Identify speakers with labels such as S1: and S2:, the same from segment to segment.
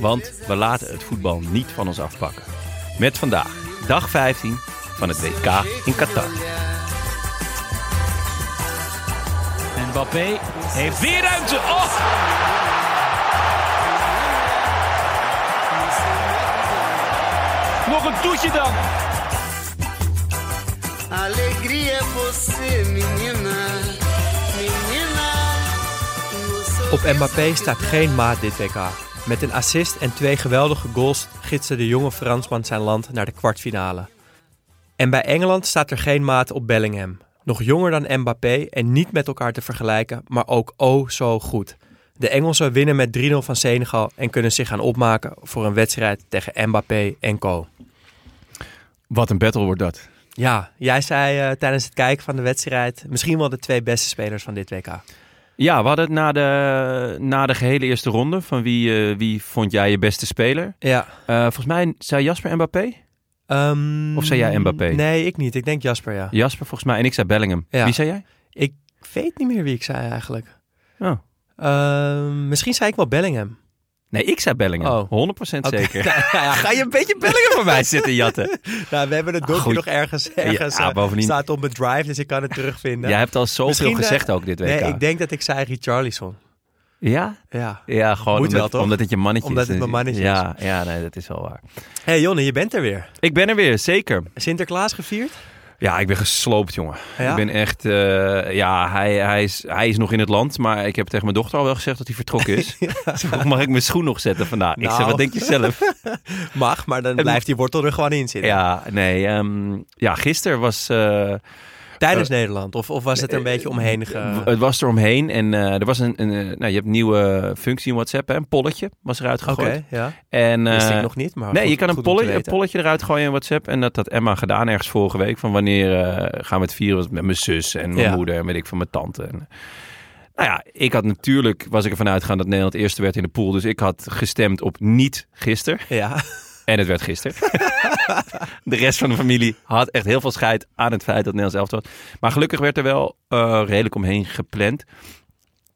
S1: Want we laten het voetbal niet van ons afpakken. Met vandaag, dag 15 van het WK in Qatar.
S2: En Mbappé heeft weer ruimte. Oh! Nog een toetje dan.
S3: Alegria você. Menina.
S4: Op Mbappé staat geen maat dit WK. Met een assist en twee geweldige goals gidste de jonge Fransman zijn land naar de kwartfinale. En bij Engeland staat er geen maat op Bellingham. Nog jonger dan Mbappé en niet met elkaar te vergelijken, maar ook oh zo goed. De Engelsen winnen met 3-0 van Senegal en kunnen zich gaan opmaken voor een wedstrijd tegen Mbappé en co.
S1: Wat een battle wordt dat.
S4: Ja, jij zei eh, tijdens het kijken van de wedstrijd misschien wel de twee beste spelers van dit WK.
S1: Ja, we hadden het na de, na de gehele eerste ronde. Van wie, eh, wie vond jij je beste speler?
S4: Ja.
S1: Eh, volgens mij zei Jasper Mbappé.
S4: Ehm,
S1: Of zei jij Mbappé?
S4: Nee, ik niet. Ik denk Jasper, ja.
S1: Jasper volgens mij en ik zei Bellingham.
S4: Ja.
S1: Wie zei jij?
S4: Ik weet niet meer wie ik zei eigenlijk.
S1: Oh.
S4: Ehm, misschien zei ik wel Bellingham.
S1: Nee, ik zei Bellingham.
S4: Oh.
S1: 100%
S4: Oké.
S1: zeker.
S4: Ja, ja.
S1: Ga je een beetje Bellingham voor mij zitten jatten?
S4: Nou, we hebben het dokje
S1: goed.
S4: nog ergens, ergens
S1: Ja,
S4: eh,
S1: bovendien-
S4: staat op mijn drive, dus ik kan het terugvinden.
S1: Jij hebt al zoveel
S4: Misschien, eh,
S1: gezegd ook dit WK.
S4: Nee, ik denk dat ik zei Richarlison.
S1: Ja?
S4: Ja.
S1: Ja, gewoon
S4: Moet
S1: omdat,
S4: wel, toch?
S1: omdat het je mannetje
S4: Omdat
S1: is.
S4: het mijn mannetje
S1: ja, Ja, nee, dat is wel waar.
S4: hey, Jonne, je bent er weer.
S1: Ik ben er weer, zeker.
S4: Sinterklaas gevierd?
S1: Ja, ik ben gesloopt, jongen.
S4: Ja?
S1: Ik ben echt... eh, ja, hij, hij, is, hij is nog in het land, maar ik heb tegen mijn dochter al wel gezegd dat hij vertrokken is. Ze vroeg, mag ik mijn schoen nog zetten vandaag? Ik zeg,
S4: Nou.
S1: wat denk je zelf?
S4: Mag, maar dan blijft die wortel er gewoon in zitten.
S1: ja, nee. ehm, ja, gisteren was... eh,
S4: Tijdens Nederland? Of, of was het er een beetje omheen ge...
S1: Het was er omheen en eh, er was een, een, eh, nou, je hebt een nieuwe functie in WhatsApp, hè? een polletje was eruit
S4: Oké,
S1: gegooid.
S4: ja.
S1: En,
S4: Wist ik
S1: eh,
S4: nog niet, maar
S1: nee,
S4: goed-
S1: je kan een, polletje, een
S4: weten.
S1: polletje eruit gooien in WhatsApp. En dat had Emma gedaan ergens vorige week. Van wanneer eh, gaan we het vieren? Met mijn zus en mijn
S4: Ja.
S1: moeder en weet ik van mijn tante. En, nou ja, ik had natuurlijk, was ik ervan uitgegaan dat Nederland eerste werd in de pool. Dus ik had gestemd op niet gisteren.
S4: Ja.
S1: En het werd gisteren. de rest van de familie had echt heel veel scheid aan het feit dat Nederlands elftal was. Maar gelukkig werd er wel eh, redelijk omheen gepland.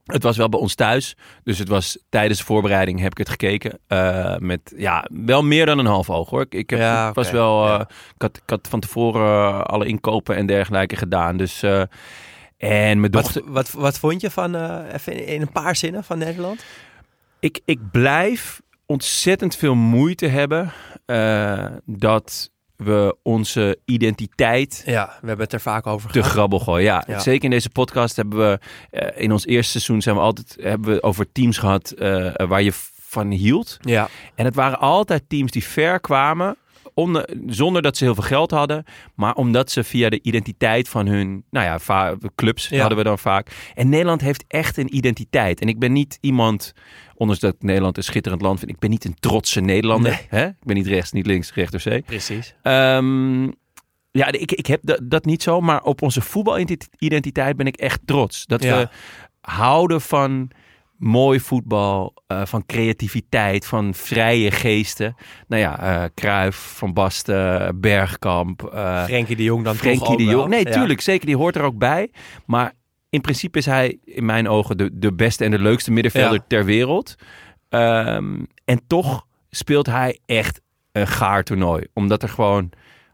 S1: Het was wel bij ons thuis. Dus het was tijdens de voorbereiding heb ik het gekeken. eh, met ja, wel meer dan een half oog hoor. Ik, ik heb,
S4: Ja,
S1: was wel. eh,
S4: ja.
S1: ik, had, ik had van tevoren alle inkopen en dergelijke gedaan. Dus. eh, en mijn dochter.
S4: Wat, wat, wat vond je van, eh, even in, in een paar zinnen van Nederland?
S1: ik, ik blijf ontzettend veel moeite hebben eh, dat we onze identiteit
S4: Ja, we hebben het er vaak over
S1: te
S4: gehad.
S1: grabbel gooien. Ja,
S4: Ja.
S1: zeker in deze podcast hebben we eh, in ons eerste seizoen zijn we altijd hebben we over teams gehad eh, waar je van hield.
S4: Ja,
S1: En het waren altijd teams die ver kwamen. Onder, zonder dat ze heel veel geld hadden, maar omdat ze via de identiteit van hun nou ja, clubs
S4: Ja.
S1: hadden we dan vaak. En Nederland heeft echt een identiteit. En ik ben niet iemand, ondanks dat Nederland een schitterend land vind, ik ben niet een trotse Nederlander.
S4: Nee.
S1: Hè? Ik ben niet rechts, niet links, recht door zee.
S4: precies.
S1: Ehm, ja, ik, ik heb dat, dat niet zo, maar op onze voetbalidentiteit ben ik echt trots. Dat
S4: Ja.
S1: we houden van mooi voetbal, eh, van creativiteit, van vrije geesten. Nou ja, eh Cruijff, Van Basten, Bergkamp, eh
S4: Frenkie de Jong dan toch
S1: Frenkie
S4: ook
S1: de Jong. Nee,
S4: Ja.
S1: tuurlijk, zeker, die hoort er ook bij. Maar in principe is hij in mijn ogen de, de beste en de leukste middenvelder
S4: Ja.
S1: ter wereld. Ehm, en toch speelt hij echt een gaar toernooi. Omdat er gewoon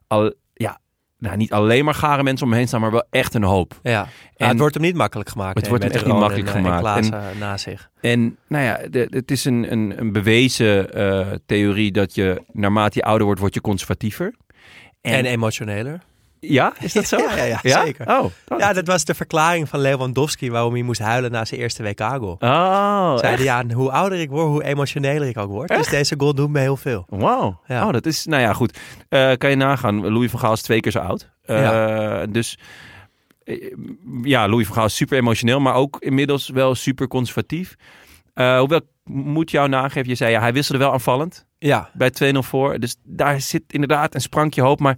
S1: al, ja, nou, niet alleen maar gare mensen om me heen staan, maar wel echt een hoop.
S4: Ja.
S1: En-
S4: het wordt hem niet makkelijk gemaakt.
S1: Het
S4: nee,
S1: wordt hem echt niet makkelijk
S4: en, eh,
S1: gemaakt.
S4: En Klaassen na zich.
S1: En nou ja, de- het is een, een, een bewezen eh, theorie dat je naarmate je ouder wordt, word je conservatiever.
S4: En, emotioneler.
S1: Ja, is dat zo?
S4: Ja, ja, ja, zeker.
S1: Oh, oh,
S4: Ja, dat was de verklaring van Lewandowski waarom hij moest huilen na zijn eerste WK-goal.
S1: Oh,
S4: Zei
S1: echt?
S4: hij, ja, hoe ouder ik word, hoe emotioneler ik ook word. Dus deze goal doet me heel veel.
S1: Wauw.
S4: Ja.
S1: Oh, dat is, nou ja, goed. Eh, kan je nagaan, Louis van Gaal is twee keer zo oud. Eh, Dus eh, ja, Louis van Gaal is super emotioneel, maar ook inmiddels wel super conservatief. Eh, hoewel, moet jou nageven, je zei ja, hij wisselde wel aanvallend
S4: Ja,
S1: bij 2-0 voor. Dus daar zit inderdaad een sprankje hoop, maar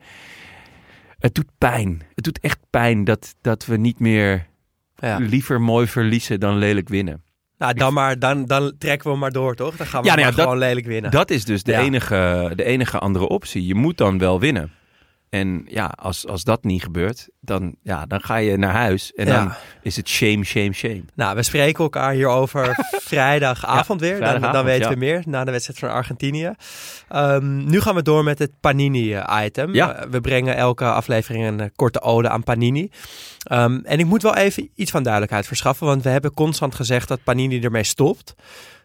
S1: het doet pijn. Het doet echt pijn dat, dat we niet meer
S4: ja.
S1: liever mooi verliezen dan lelijk winnen.
S4: Nou, dan, maar, dan, dan trekken we maar door, toch? Dan gaan we
S1: Ja, nou ja,
S4: maar
S1: dat-
S4: gewoon lelijk winnen.
S1: Dat is dus de, enige, de enige andere optie. Je moet dan wel winnen. En ja, als, als dat niet gebeurt, dan, ja, dan ga je naar huis. En
S4: Ja.
S1: dan is het shame, shame, shame.
S4: Nou, we spreken elkaar hierover vrijdagavond weer. Dan,
S1: vrijdagavond,
S4: dan weten
S1: ja.
S4: we meer, na de wedstrijd van Argentinië. Ehm, nu gaan we door met het Panini-item.
S1: Ja.
S4: we brengen elke aflevering een eh, korte ode aan Panini. Ehm, en ik moet wel even iets van duidelijkheid verschaffen, want we hebben constant gezegd dat Panini ermee stopt.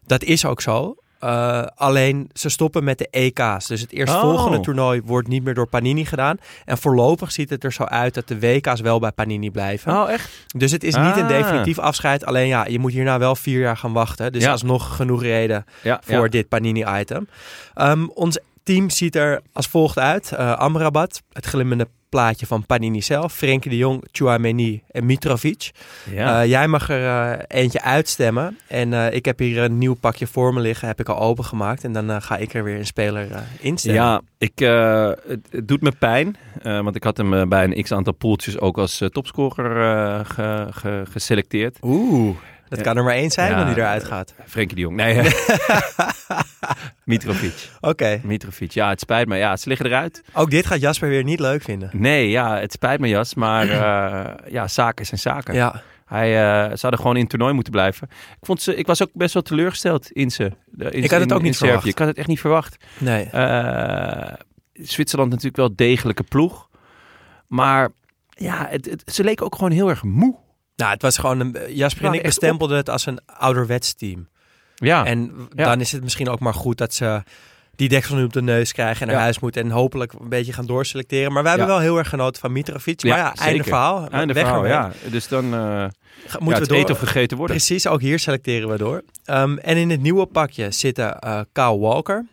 S4: Dat is ook zo. Eh, alleen ze stoppen met de EK's. Dus het eerstvolgende
S1: Oh.
S4: toernooi wordt niet meer door Panini gedaan. En voorlopig ziet het er zo uit dat de WK's wel bij Panini blijven.
S1: Oh, echt?
S4: Dus het is niet een
S1: Ah.
S4: definitief afscheid. Alleen ja, je moet hierna wel vier jaar gaan wachten. Dus
S1: Ja.
S4: alsnog genoeg reden
S1: Ja,
S4: voor
S1: ja.
S4: dit Panini-item. Ehm, ons team ziet er als volgt uit. Eh, Amrabat, het glimmende plaatje van Panini zelf. Frenkie de Jong, Chouameni en Mitrovic.
S1: Ja.
S4: Eh, jij mag er eh, eentje uitstemmen. En eh, ik heb hier een nieuw pakje voor me liggen. Heb ik al opengemaakt. En dan ga ik er weer een speler instemmen.
S1: Ja, ik, het, het doet me pijn. want ik had hem bij een x-aantal poeltjes ook als topscorer ge- ge- geselecteerd.
S4: Oeh, dat kan er maar één zijn wanneer die eruit gaat.
S1: Frenkie de Jong. Nee, Mitrovic.
S4: Oké,
S1: Mitrovic. Ja, het spijt me. Ja, ze liggen eruit.
S4: ook dit gaat Jasper weer niet leuk vinden.
S1: Nee, ja, het spijt me, Jas. Maar eh, ja, zaken zijn zaken.
S4: Ja,
S1: Hij eh, zou er gewoon in het toernooi moeten blijven. Ik, vond ze, ik was ook best wel teleurgesteld in ze. In-
S4: Ik had het ook niet
S1: in
S4: verwacht.
S1: Ik had het echt niet verwacht.
S4: nee.
S1: Eh, Zwitserland natuurlijk wel degelijke ploeg. Maar ja, het, het- ze leken ook gewoon heel erg moe.
S4: Nou, het was gewoon een. Jasper en ik
S1: echt
S4: bestempelden het als een ouderwets team.
S1: Ja,
S4: En
S1: Ja.
S4: dan is het misschien ook maar goed dat ze die deksel nu op de neus krijgen en naar
S1: Ja.
S4: huis moeten en hopelijk een beetje gaan doorselecteren. Maar wij hebben
S1: Ja.
S4: wel heel erg genoten van Mitrovic. Maar ja, einde
S1: zeker.
S4: verhaal.
S1: Einde
S4: Weg
S1: verhaal, ja. Dus dan eh
S4: Ga-
S1: moeten
S4: we door.
S1: eten of gegeten worden.
S4: Precies, ook hier selecteren we door. Ehm, en in het nieuwe pakje zitten eh Kyle Walker,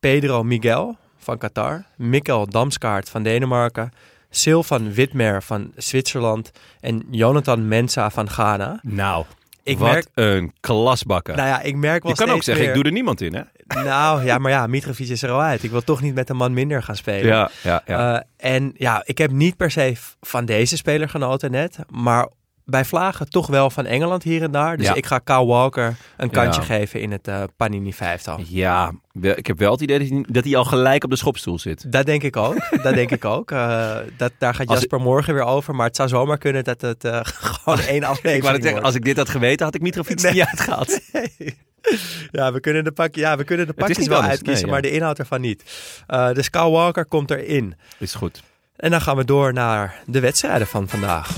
S4: Pedro Miguel van Qatar, Mikkel Damskaart van Denemarken, Sylvan Witmer van Zwitserland en Jonathan Mensa van Ghana.
S1: Nou,
S4: Ik
S1: wat
S4: merk,
S1: een klasbakker.
S4: nou ja, ik merk wel
S1: je kan ook zeggen,
S4: meer-
S1: ik doe er niemand in, hè?
S4: Nou ja, maar ja, Mitrovic is er al uit. Ik wil toch niet met een man minder gaan spelen.
S1: Ja, ja, ja.
S4: Eh, en ja, ik heb niet per se van deze speler genoten net. Maar bij Vlagen toch wel van Engeland hier en daar. Dus
S1: Ja.
S4: ik ga Kyle Walker een kantje
S1: Ja.
S4: geven in het eh, Panini vijftal.
S1: ja, wel- ik heb wel het idee dat hij, al gelijk op de schopstoel zit.
S4: Dat denk ik ook. dat denk ik ook. Eh, dat, daar gaat
S1: Als
S4: Jasper morgen weer over. Maar het zou zomaar kunnen dat het eh, gewoon één aflevering wordt.
S1: als ik dit had geweten, had ik Mitrovic
S4: Nee.
S1: niet uitgehaald.
S4: Ja, we kunnen de, pak, ja, we kunnen de pakjes wel
S1: anders,
S4: uitkiezen,
S1: nee,
S4: maar
S1: ja.
S4: de inhoud ervan niet. Dus Kyle Walker komt erin.
S1: Is goed.
S4: En dan gaan we door naar de wedstrijden van vandaag.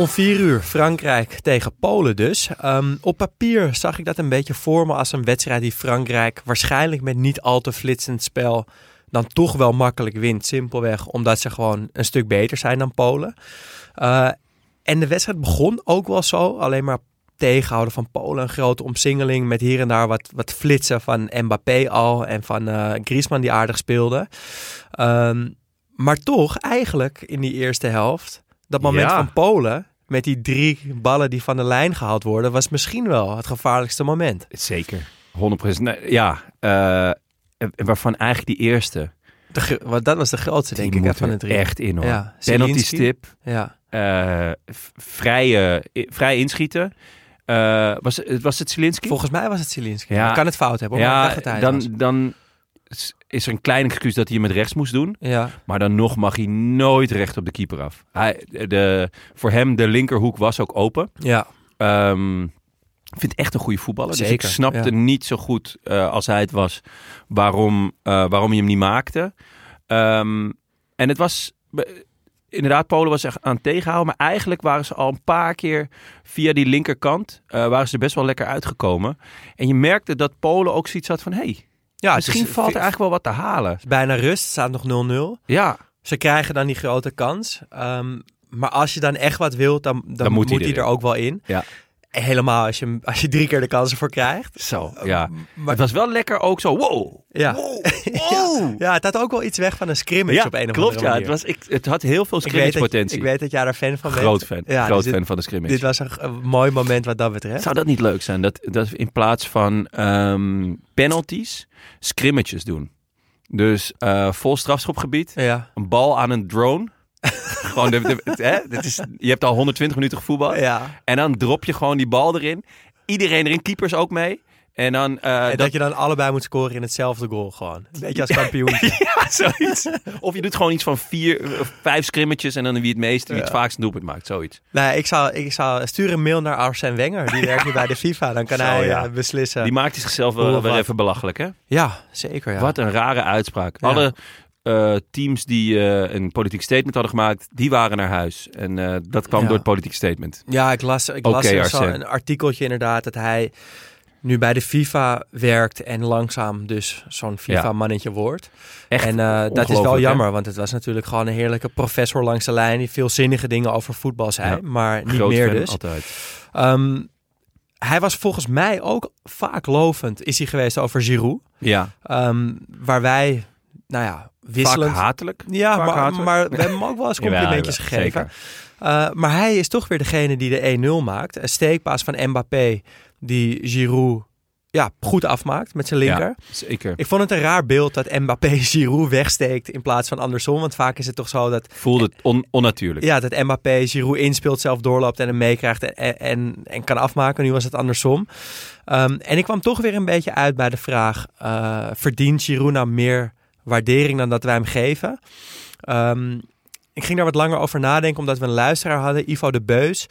S4: Om vier uur Frankrijk tegen Polen dus. Ehm, op papier zag ik dat een beetje voor me als een wedstrijd die Frankrijk waarschijnlijk met niet al te flitsend spel dan toch wel makkelijk wint. Simpelweg omdat ze gewoon een stuk beter zijn dan Polen. Eh, en de wedstrijd begon ook wel zo, alleen maar tegenhouden van Polen. Een grote omsingeling met hier en daar wat, wat flitsen van Mbappé al en van eh Griezmann die aardig speelde. Ehm, maar toch, eigenlijk in die eerste helft, dat moment
S1: Ja.
S4: van Polen met die drie ballen die van de lijn gehaald worden, was misschien wel het gevaarlijkste moment.
S1: Zeker. 100%. Nee, ja, eh, waarvan eigenlijk die eerste,
S4: De, want dat was de grootste, denk ik, van de drie.
S1: echt in hoor.
S4: Ja,
S1: Penalty stip,
S4: Ja.
S1: eh, vrije, vrij inschieten. Eh, was, het- was het Zielinski?
S4: Volgens mij was het Zielinski.
S1: Ja.
S4: Ik kan het fout hebben, hoor,
S1: ja, dan, dan is- er een klein excuus dat hij hem met rechts moest doen.
S4: Ja.
S1: Maar dan nog mag hij nooit recht op de keeper af. Hij, de, voor hem, de linkerhoek was ook open.
S4: Ja.
S1: Ik vind het echt een goede voetballer. dus ik snapte
S4: ja.
S1: niet zo goed eh, als hij het was waarom, eh, waarom hij hem niet maakte. Ehm, en het was inderdaad, Polen was echt aan het tegenhouden. Maar eigenlijk waren ze al een paar keer via die linkerkant eh, waren ze best wel lekker uitgekomen. En je merkte dat Polen ook zoiets had van hey,
S4: Ja,
S1: misschien
S4: is-
S1: valt er eigenlijk wel wat te halen.
S4: het is bijna rust, staat nog 0-0.
S1: Ja,
S4: Ze krijgen dan die grote kans. Ehm, maar als je dan echt wat wilt, dan, dan,
S1: Dan moet
S4: moet,
S1: hij
S4: er ook wel in.
S1: Ja.
S4: Helemaal als je, als je drie keer de kansen voor krijgt.
S1: zo. Ja.
S4: Maar-
S1: het was wel lekker ook zo. Wow.
S4: Ja.
S1: Wow.
S4: Ja. ja, het had ook wel iets weg van een scrimmage
S1: Ja,
S4: op een of
S1: klopt.
S4: andere
S1: Ja,
S4: manier.
S1: het, was, ik, het had heel veel
S4: dat,
S1: scrimmage-potentie.
S4: ik weet dat jij daar fan van bent.
S1: Groot fan.
S4: Ja,
S1: Groot
S4: dus dit-
S1: fan van de scrimmage.
S4: Dit was een, een mooi moment wat dat betreft.
S1: Zou dat niet leuk zijn? Dat, dat in plaats van ehm, penalties scrimmages doen. Dus eh, vol strafschopgebied,
S4: Ja.
S1: een bal aan een drone. gewoon de, de- het- hè? Dit is, je hebt al 120 minuten gevoetbald.
S4: ja.
S1: En dan drop je gewoon die bal erin. Iedereen erin, keepers ook mee. En dan... eh,
S4: En dat,
S1: dat,
S4: je dan allebei moet scoren in hetzelfde goal gewoon. Een beetje als kampioen.
S1: ja, zoiets. Of je doet gewoon iets van vier, of vijf scrimmages en dan wie het meeste, wie het
S4: Ja.
S1: vaakst een doelpunt maakt. Zoiets.
S4: nou, ik zou, ik zou stuur een mail naar Arsène Wenger. Die werkt nu bij de FIFA. Dan kan
S1: Zo,
S4: hij
S1: ja.
S4: eh, beslissen.
S1: Die maakt zichzelf wel weer even belachelijk, hè?
S4: Ja, zeker. Ja.
S1: Wat een rare uitspraak. Alle eh, teams die eh, een politiek statement hadden gemaakt, die waren naar huis. En eh, dat kwam
S4: Ja.
S1: door het politiek statement.
S4: Ja, ik las, ik las er zo een artikeltje inderdaad dat hij nu bij de FIFA werkt en langzaam dus zo'n FIFA-mannetje wordt.
S1: Echt
S4: en dat is wel jammer,
S1: hè?
S4: want het was natuurlijk gewoon een heerlijke professor langs de lijn die veel zinnige dingen over voetbal zei,
S1: Ja.
S4: maar niet
S1: Groot
S4: meer dus.
S1: Altijd.
S4: Ehm, hij was volgens mij ook vaak lovend, is hij geweest over Giroud.
S1: Ja,
S4: Ehm, waar wij, nou ja, wisselend...
S1: vaak hatelijk.
S4: Ja,
S1: Vaak
S4: maar,
S1: hatelijk.
S4: maar we hebben hem ook wel eens complimentjes
S1: Ja,
S4: gegeven. Uh, maar hij is toch weer degene die de 1-0 maakt. Een steekpaas van Mbappé die Giroud ja, goed afmaakt met zijn linker.
S1: Ja, zeker.
S4: Ik vond het een raar beeld dat Mbappé Giroud wegsteekt in plaats van andersom. Want vaak is het toch zo dat,
S1: Voelde het on- onnatuurlijk.
S4: ja, dat Mbappé Giroud inspeelt, zelf doorloopt en hem meekrijgt en, en, en kan afmaken. Nu was het andersom. Um, en ik kwam toch weer een beetje uit bij de vraag, uh, verdient Giroud nou meer waardering dan dat wij hem geven? Um, ik ging daar wat langer over nadenken, omdat we een luisteraar hadden, Ivo de Beus.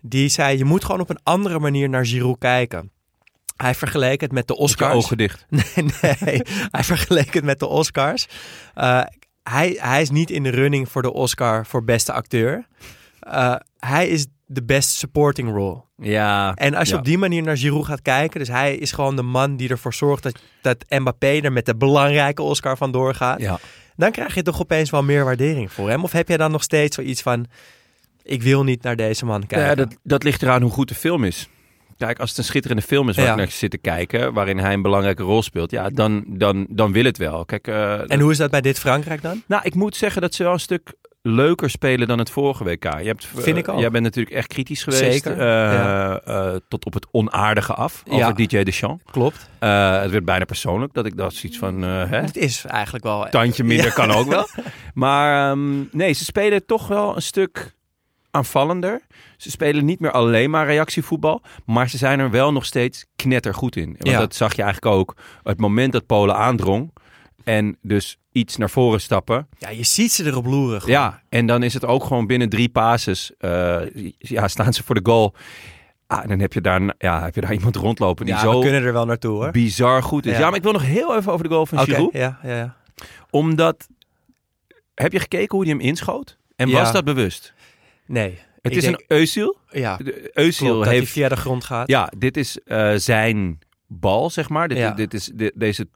S4: Die zei, je moet gewoon op een andere manier naar Giroud kijken. Hij vergeleek het met de Oscars.
S1: Met ogen dicht.
S4: Nee, nee. hij vergeleek het met de Oscars. Uh, hij, hij is niet in de running voor de Oscar voor beste acteur. Uh, hij is de best supporting role.
S1: Ja.
S4: En als je
S1: ja.
S4: op die manier naar Giroud gaat kijken, dus hij is gewoon de man die ervoor zorgt dat, dat Mbappé er met de belangrijke Oscar van doorgaat.
S1: Ja.
S4: Dan krijg je toch opeens wel meer waardering voor hem. Of heb jij dan nog steeds zoiets van, ik wil niet naar deze man kijken?
S1: Ja, dat, dat ligt eraan hoe goed de film is. Kijk, als het een schitterende film is waar
S4: Ja.
S1: ik naar zit te kijken, waarin hij een belangrijke rol speelt, ja, dan, dan, dan wil het wel. Kijk, uh,
S4: en hoe is dat bij dit Frankrijk dan?
S1: Nou, ik moet zeggen dat ze wel een stuk leuker spelen dan het vorige WK. Je hebt,
S4: Vind ik ook.
S1: Jij bent natuurlijk echt kritisch geweest.
S4: Zeker, ja.
S1: uh, tot op het onaardige af over
S4: Ja.
S1: DJ Deschamps.
S4: Klopt.
S1: Uh, het werd bijna persoonlijk dat ik dat zoiets van... uh, hè?
S4: Het is eigenlijk wel...
S1: Tandje minder
S4: Ja.
S1: kan ook wel. Maar um, nee, ze spelen toch wel een stuk aanvallender. Ze spelen niet meer alleen maar reactievoetbal. Maar ze zijn er wel nog steeds knettergoed in. Want
S4: Ja.
S1: dat zag je eigenlijk ook. Het moment dat Polen aandrong. En dus iets naar voren stappen.
S4: Ja, je ziet ze erop loeren. gewoon.
S1: Ja, en dan is het ook gewoon binnen drie passes. uh, ja, staan ze voor de goal. Ah, en dan heb je daar, ja, heb je daar iemand rondlopen die
S4: Ja,
S1: zo
S4: we kunnen er wel naartoe hoor.
S1: bizar goed is. Ja.
S4: Ja.
S1: maar ik wil nog heel even over de goal van
S4: Oké,
S1: Giroud.
S4: ja, ja, ja.
S1: Omdat, heb je gekeken hoe hij hem inschoot? En
S4: Ja.
S1: was dat bewust?
S4: Nee.
S1: Het is
S4: denk-
S1: een Eusiel.
S4: Ja,
S1: Eusiel
S4: dat hij
S1: heeft,
S4: via de grond gaat.
S1: ja, dit is eh, zijn bal, zeg maar. Dit,
S4: Ja.
S1: dit is, dit- deze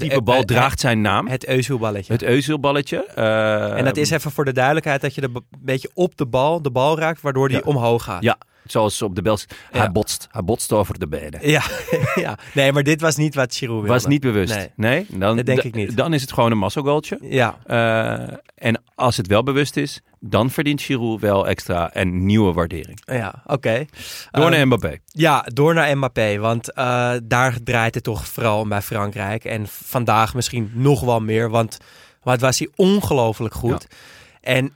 S4: het,
S1: type bal
S4: het-
S1: draagt zijn naam.
S4: Het Eusielballetje.
S1: Het Eusiel-balletje. Eh,
S4: en dat is even voor de duidelijkheid dat je de, een beetje op de bal, de bal raakt, waardoor die
S1: Ja.
S4: omhoog gaat.
S1: Ja, zoals op de Bels.
S4: Ja.
S1: Hij botst. Hij botst over de benen.
S4: Ja, ja. Nee, maar dit was niet wat Giroud wilde.
S1: Was niet bewust.
S4: Nee.
S1: Nee, dan,
S4: Dat denk ik niet.
S1: Dan is het gewoon een massagoaltje.
S4: Ja,
S1: Eh, en als het wel bewust is, dan verdient Giroud wel extra en nieuwe waardering.
S4: ja oké.
S1: Door
S4: Ehm,
S1: naar Mbappé.
S4: Ja, door naar Mbappé. Want eh, daar draait het toch vooral om bij Frankrijk. En vandaag misschien nog wel meer. Want wat was hij ongelooflijk goed. En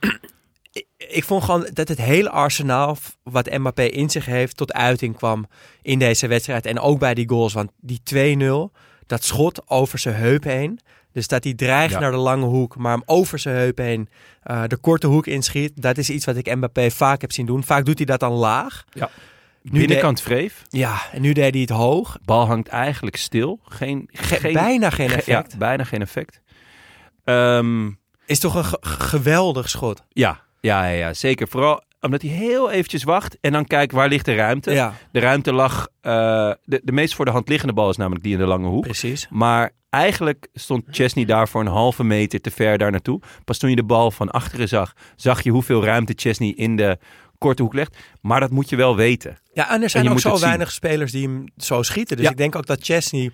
S4: ik, vond gewoon dat het hele arsenaal wat Mbappé in zich heeft... tot uiting kwam in deze wedstrijd. En ook bij die goals. Want die 2-0, dat schot over zijn heup heen... Dus dat hij dreigt
S1: Ja.
S4: naar de lange hoek, maar hem over zijn heup heen uh, de korte hoek inschiet. Dat is iets wat ik Mbappé vaak heb zien doen. Vaak doet hij dat dan laag.
S1: Ja. Binnenkant wreef.
S4: Ja, en nu deed hij het hoog.
S1: Bal hangt eigenlijk stil. Geen,
S4: Ge-
S1: geen,
S4: bijna geen
S1: ge-
S4: effect.
S1: Ja, bijna geen effect. Ehm,
S4: Is toch een ge- geweldig schot.
S1: ja, ja, ja, ja, zeker. Vooral omdat hij heel eventjes wacht en dan kijkt waar ligt de ruimte.
S4: Ja,
S1: De ruimte lag... eh, de, de meest voor de hand liggende bal is namelijk die in de lange hoek.
S4: precies.
S1: Maar eigenlijk stond Chesney daar voor een halve meter te ver daar naartoe. Pas toen je de bal van achteren zag, zag je hoeveel ruimte Chesney in de korte hoek legt. Maar dat moet je wel weten.
S4: Ja, en er zijn ook zo
S1: zien.
S4: weinig spelers die hem zo schieten. Dus
S1: Ja.
S4: ik denk ook dat Chesney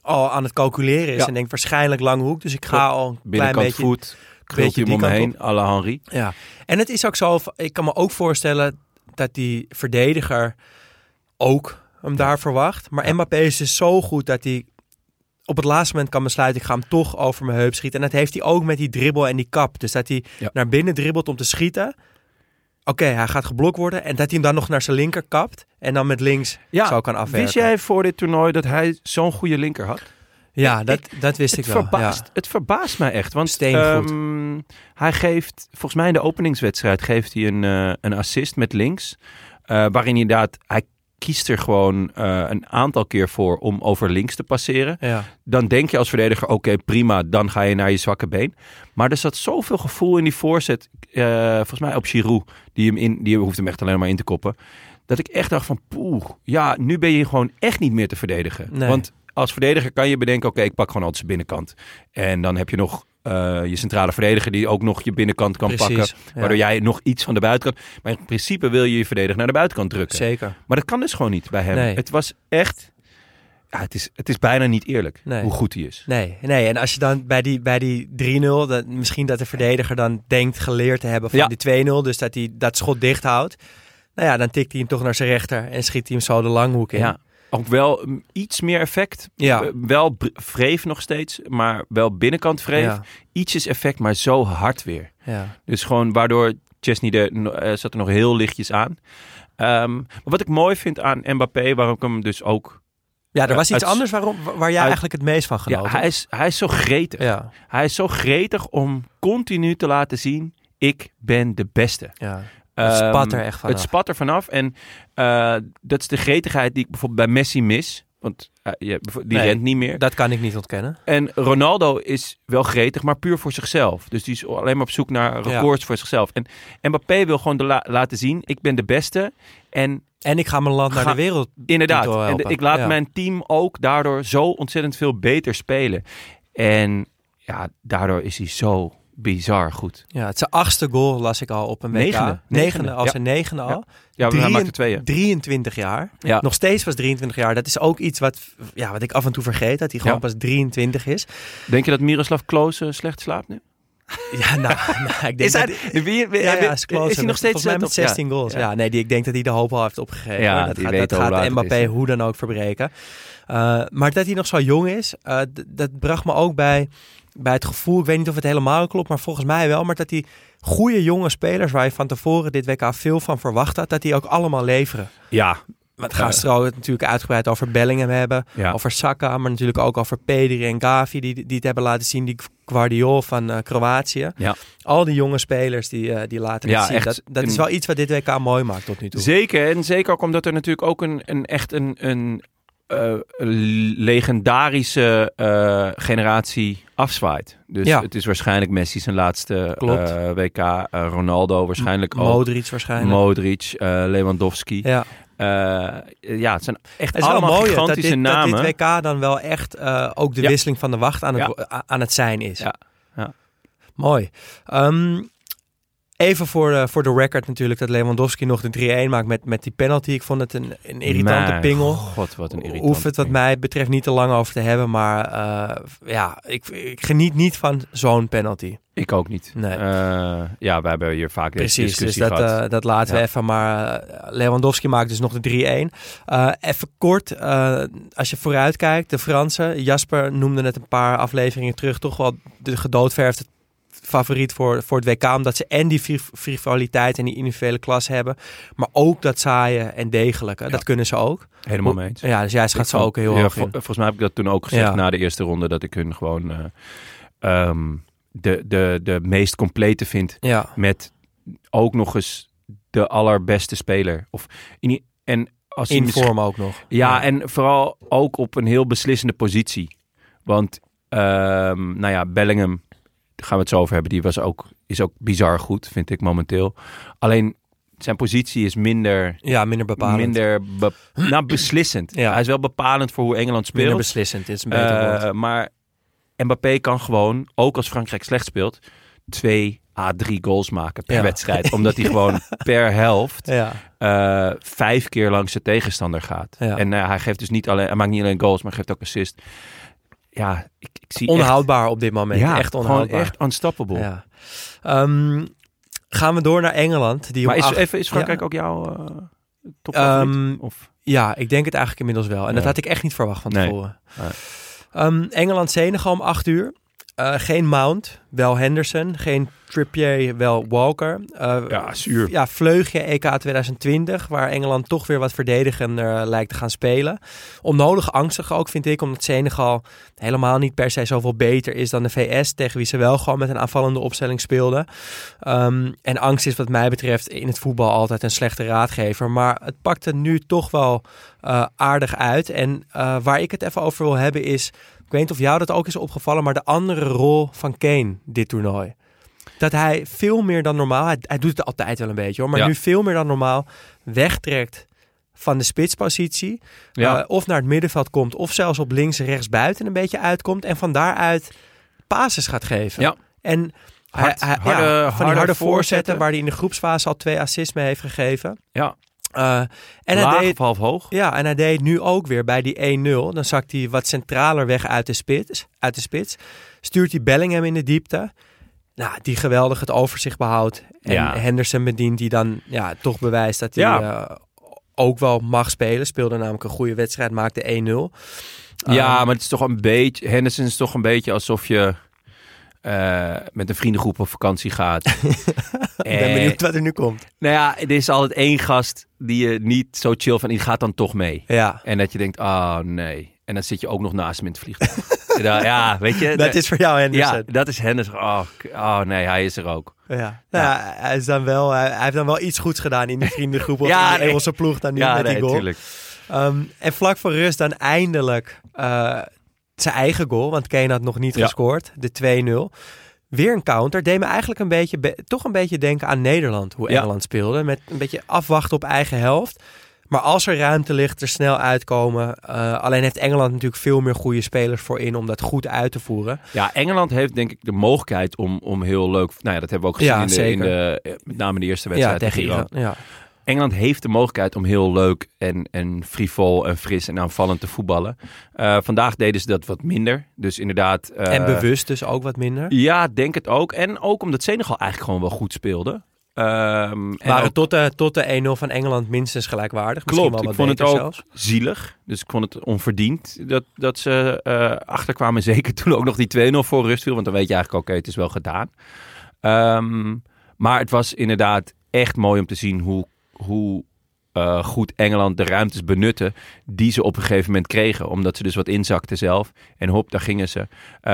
S4: al aan het calculeren is.
S1: Ja.
S4: En denkt waarschijnlijk lange hoek. Dus ik ga al een klein
S1: Binnenkant
S4: beetje...
S1: voet, hem om me heen, à la Henry.
S4: Ja, en het is ook zo, ik kan me ook voorstellen dat die verdediger ook hem daar verwacht. Maar Mbappé is dus zo goed dat hij op het laatste moment kan besluiten, ik ga hem toch over mijn heup schieten. En dat heeft hij ook met die dribbel en die kap. Dus dat hij
S1: Ja.
S4: naar binnen dribbelt om te schieten. Oké, hij gaat geblokt worden. En dat hij hem dan nog naar zijn linker kapt. En dan met links
S1: Ja,
S4: zo kan afwerken.
S1: Wist jij voor dit toernooi dat hij zo'n goede linker had?
S4: Ja, dat, dat wist ik wel.
S1: verbaast,
S4: ja.
S1: het verbaast mij echt. Want ehm, hij geeft, volgens mij in de openingswedstrijd, geeft hij een, eh, een assist met links. eh, waarin inderdaad, hij kiest er gewoon eh, een aantal keer voor om over links te passeren.
S4: Ja.
S1: Dan denk je als verdediger, oké prima, dan ga je naar je zwakke been. Maar er zat zoveel gevoel in die voorzet, volgens mij op Giroud, die hem in, die hoeft hem echt alleen maar in te koppen. Dat ik echt dacht van, poeh, ja, nu ben je gewoon echt niet meer te verdedigen.
S4: Nee.
S1: Want als verdediger kan je bedenken, oké, ik pak gewoon altijd zijn binnenkant. En dan heb je nog eh, je centrale verdediger die ook nog je binnenkant kan
S4: Precies,
S1: pakken.
S4: ja.
S1: Waardoor jij nog iets van de buitenkant... Maar in principe wil je je verdediger naar de buitenkant drukken.
S4: Zeker.
S1: Maar dat kan dus gewoon niet bij hem.
S4: Nee.
S1: Het was echt... Ja, het, is, het is bijna niet eerlijk
S4: Nee.
S1: hoe goed hij is.
S4: Nee, nee, en als je dan bij die, bij die 3-0, dat, misschien dat de verdediger dan denkt geleerd te hebben van
S1: Ja.
S4: die 2-0, dus dat hij dat schot dicht houdt. Nou ja, dan tikt hij hem toch naar zijn rechter en schiet hij hem zo de langhoek in.
S1: Ja, ook wel iets meer effect.
S4: Ja.
S1: Eh, wel vreef nog steeds, maar wel binnenkant vreef.
S4: Ja.
S1: Ietsjes effect, maar zo hard weer.
S4: ja.
S1: Dus gewoon waardoor Chesney er eh, zat er nog heel lichtjes aan. Ehm, maar wat ik mooi vind aan Mbappé, waarom ik hem dus ook...
S4: ja er was iets
S1: Uit-
S4: anders waarom, waar jij
S1: uit-
S4: eigenlijk het meest van genoten
S1: Ja, hij is, hij is zo gretig.
S4: Ja,
S1: Hij is zo gretig om continu te laten zien, ik ben de beste.
S4: ja. Het
S1: Ehm,
S4: spat er echt vanaf.
S1: Het spat er vanaf. En eh, dat is de gretigheid die ik bijvoorbeeld bij Messi mis. Want eh, die
S4: Nee.
S1: rent niet meer.
S4: Dat kan ik niet ontkennen.
S1: En Ronaldo is wel gretig, maar puur voor zichzelf. Dus die is alleen maar op zoek naar records voor zichzelf. En Mbappé wil gewoon de la- laten zien, ik ben de beste. En
S4: En ik ga mijn land naar de wereld.
S1: inderdaad, en de- ik laat
S4: Ja.
S1: mijn team ook daardoor zo ontzettend veel beter spelen. En ja, daardoor is hij zo bizar goed.
S4: Ja, het zijn achtste goal las ik al op een WK.
S1: Negende.
S4: Negende, als
S1: Ja.
S4: negende al.
S1: Ja. Ja, hij maakte tweeën.
S4: 23 jaar.
S1: Ja.
S4: Nog steeds pas 23 jaar. Dat is ook iets wat, ja, wat ik af en toe vergeet. Dat hij gewoon pas 23 is.
S1: Denk je dat Miroslav Klose slecht slaapt nu?
S4: Ja, nou, nou, ik denk
S1: Is hij,
S4: dat...
S1: wie, wie-
S4: Ja, ja,
S1: is,
S4: close.
S1: hij nog steeds eh,
S4: met
S1: top- ja.
S4: 16 goals. Ja. Nee, die, ik denk dat hij de hoop al heeft opgegeven.
S1: Ja,
S4: dat gaat, dat gaat Mbappé
S1: is.
S4: hoe dan ook verbreken. Uh, maar dat hij nog zo jong is, uh, d- dat bracht me ook bij, bij het gevoel, ik weet niet of het helemaal klopt, maar volgens mij wel, maar dat die goede jonge spelers waar je van tevoren dit WK veel van verwacht had, dat die ook allemaal leveren.
S1: Ja,
S4: We gaan het natuurlijk uitgebreid over Bellingham hebben,
S1: Ja.
S4: over Saka, maar natuurlijk ook over Pedri en Gavi die, die het hebben laten zien, die Guardiol van uh, Kroatië.
S1: Ja.
S4: Al die jonge spelers die, uh, die laten het
S1: Ja,
S4: zien.
S1: echt
S4: Dat, dat is wel iets wat dit WK mooi maakt tot nu toe.
S1: zeker. En zeker ook omdat er natuurlijk ook een, een echt een, een eh, legendarische eh, generatie afzwaait. Dus
S4: Ja.
S1: het is waarschijnlijk Messi zijn laatste
S4: Klopt.
S1: eh, WK. Ronaldo waarschijnlijk ook.
S4: Modric waarschijnlijk.
S1: Modric, Lewandowski.
S4: ja.
S1: Ja, het zijn echt
S4: Het is wel
S1: allemaal
S4: mooi dat
S1: gigantische
S4: dit, dat
S1: namen.
S4: dit WK dan wel echt uh, ook de
S1: Ja.
S4: wisseling van de wacht aan het, aan het zijn is.
S1: Ja. Ja.
S4: Mooi. Um, even voor, uh, voor de record natuurlijk dat Lewandowski nog de 3-1 maakt met, met die penalty. Ik vond het een, een irritante
S1: Mijn
S4: pingel.
S1: God, wat een irritant.
S4: Hoef het wat mij betreft niet te lang over te hebben. Maar uh, ja, ik, ik geniet niet van zo'n penalty.
S1: Ik ook niet.
S4: Nee.
S1: Uh, ja, we hebben hier vaak deze
S4: Precies, dus dat,
S1: gehad.
S4: uh, dat laten
S1: Ja.
S4: we even. Maar Lewandowski maakt dus nog de 3-1. Uh, even kort, als je vooruit kijkt, de Fransen. Jasper noemde net een paar afleveringen terug. Toch wel de gedoodverfde favoriet voor, voor het WK. Omdat ze en die frivoliteit en die individuele klas hebben. Maar ook dat saaien en degelijke.
S1: Ja.
S4: Dat kunnen ze ook.
S1: Helemaal mee eens.
S4: Ja, dus jij schat ze ook heel
S1: ja,
S4: hoog
S1: vol-
S4: in.
S1: Volgens mij heb ik dat toen ook gezegd
S4: Ja.
S1: na de eerste ronde. Dat ik hun gewoon eh, ehm, de, de, de meest complete vind.
S4: Ja,
S1: Met ook nog eens de allerbeste speler. Of in, en als
S4: In vorm ook nog.
S1: Ja, en vooral ook op een heel beslissende positie. Want, ehm, nou ja, Bellingham, daar gaan we het zo over hebben, die was ook, is ook bizar goed, vind ik momenteel. Alleen, zijn positie is minder,
S4: Ja, minder bepalend.
S1: minder be- nou, beslissend.
S4: Ja.
S1: Hij is wel bepalend voor hoe Engeland speelt.
S4: Minder beslissend, is een beter
S1: Eh, maar Mbappé kan gewoon, ook als Frankrijk slecht speelt, twee à drie goals maken per
S4: Ja.
S1: wedstrijd. Omdat hij gewoon per helft
S4: Ja,
S1: eh, vijf keer langs de tegenstander gaat.
S4: Ja.
S1: En eh, hij geeft dus niet alleen, hij maakt niet alleen goals, maar geeft ook assist. Ja, ik, ik zie
S4: onhoudbaar op dit moment.
S1: echt, ja,
S4: echt onhoudbaar.
S1: echt unstoppable.
S4: Ja. Ehm, gaan we door naar Engeland. Die
S1: Maar is,
S4: acht-
S1: even, is Frankrijk
S4: Ja.
S1: ook jouw uh,
S4: Ehm,
S1: of?
S4: Ja, ik denk het eigenlijk inmiddels wel. En dat had ik echt niet verwacht van tevoren.
S1: Nee.
S4: Ehm, Engeland-Senegal om 8 uur. Eh, geen Mount, wel Henderson. Geen Trippier, wel Walker. Eh,
S1: Ja, zuur.
S4: Ja, vleugje EK 2020, waar Engeland toch weer wat verdedigender eh, lijkt te gaan spelen. Onnodig angstig ook, vind ik, omdat Senegal helemaal niet per se zoveel beter is dan de VS, tegen wie ze wel gewoon met een aanvallende opstelling speelden. Ehm, en angst is wat mij betreft in het voetbal altijd een slechte raadgever, maar het pakte nu toch wel aardig uit. En waar ik het even over wil hebben is, ik weet niet of jou dat ook is opgevallen, maar de andere rol van Kane dit toernooi dat hij veel meer dan normaal, hij, hij doet het altijd wel een beetje hoor, maar
S1: Ja.
S4: nu veel meer dan normaal wegtrekt van de spitspositie.
S1: Ja.
S4: eh, of naar het middenveld komt, of zelfs op links en rechts buiten een beetje uitkomt. En van daaruit pases gaat geven.
S1: Ja.
S4: En
S1: Hard-
S4: hij, hij-
S1: harde-
S4: ja, van die
S1: harde
S4: harde voorzetten,
S1: voorzetten.
S4: waar hij in de groepsfase al twee assists mee heeft gegeven.
S1: Ja.
S4: Eh, en hij
S1: Laag
S4: deed,
S1: of half hoog?
S4: ja, en hij deed nu ook weer bij die 1-0. Dan zakt hij wat centraler weg uit de spits. Uit de spits. Stuurt hij Bellingham in de diepte. Nou, die geweldig het overzicht behoudt. En
S1: Ja.
S4: Henderson bedient die dan ja, toch bewijst dat hij
S1: Ja.
S4: eh, ook wel mag spelen. Speelde namelijk een goede wedstrijd, maakte 1-0.
S1: Ja,
S4: Ehm,
S1: maar het is toch een beetje. Henderson is toch een beetje alsof je eh, met een vriendengroep op vakantie gaat.
S4: ik ben benieuwd wat er nu komt.
S1: Nou ja, er is altijd één gast die je niet zo chill van, die gaat dan toch mee.
S4: Ja,
S1: En dat je denkt, oh nee. En dan zit je ook nog naast hem in het vliegtuig. Ja, ja, weet je.
S4: dat is voor jou Henderson.
S1: Ja, dat is Henderson. Oh, oh nee, hij is er ook.
S4: Ja. Nou, ja, hij, is dan wel, hij, hij heeft dan wel iets goeds gedaan in die vriendengroep. Of
S1: Ja,
S4: in de
S1: nee.
S4: Ploeg dan nu
S1: ja,
S4: met die goal. Ehm, en vlak voor rust dan eindelijk eh, zijn eigen goal. Want Kane had nog niet
S1: Ja.
S4: gescoord. De 2-0. Weer een counter. Deed me eigenlijk een beetje, be- toch een beetje denken aan Nederland. Hoe
S1: Ja.
S4: Engeland speelde. Met een beetje afwachten op eigen helft. Maar als er ruimte ligt, er snel uitkomen. Eh, alleen heeft Engeland natuurlijk veel meer goede spelers voor in om dat goed uit te voeren.
S1: Ja, Engeland heeft denk ik de mogelijkheid om, om heel leuk... Nou ja, dat hebben we ook gezien
S4: Ja,
S1: in, de, in de... eh, Met name de eerste
S4: Ja,
S1: wedstrijd
S4: tegen.
S1: Iran.
S4: Ja.
S1: Engeland heeft de mogelijkheid om heel leuk en, en frivol en fris en aanvallend te voetballen. Eh, vandaag deden ze dat wat minder. Dus inderdaad... eh,
S4: en bewust dus ook wat minder.
S1: Ja, denk het ook. En ook omdat Senegal eigenlijk gewoon wel goed speelde. En
S4: Waren tot de, tot de 1-0 van Engeland minstens gelijkwaardig. Misschien
S1: Klopt,
S4: wel
S1: ik vond het ook
S4: zelfs.
S1: zielig. Dus ik vond het onverdiend dat, dat ze eh, achterkwamen. Zeker toen ook nog die 2-0 voor rust viel. Want dan weet je eigenlijk, oké, het is wel gedaan. Ehm, maar het was inderdaad echt mooi om te zien hoe, hoe eh, goed Engeland de ruimtes benutte die ze op een gegeven moment kregen. Omdat ze dus wat inzakten zelf. En hop, daar gingen ze. Eh,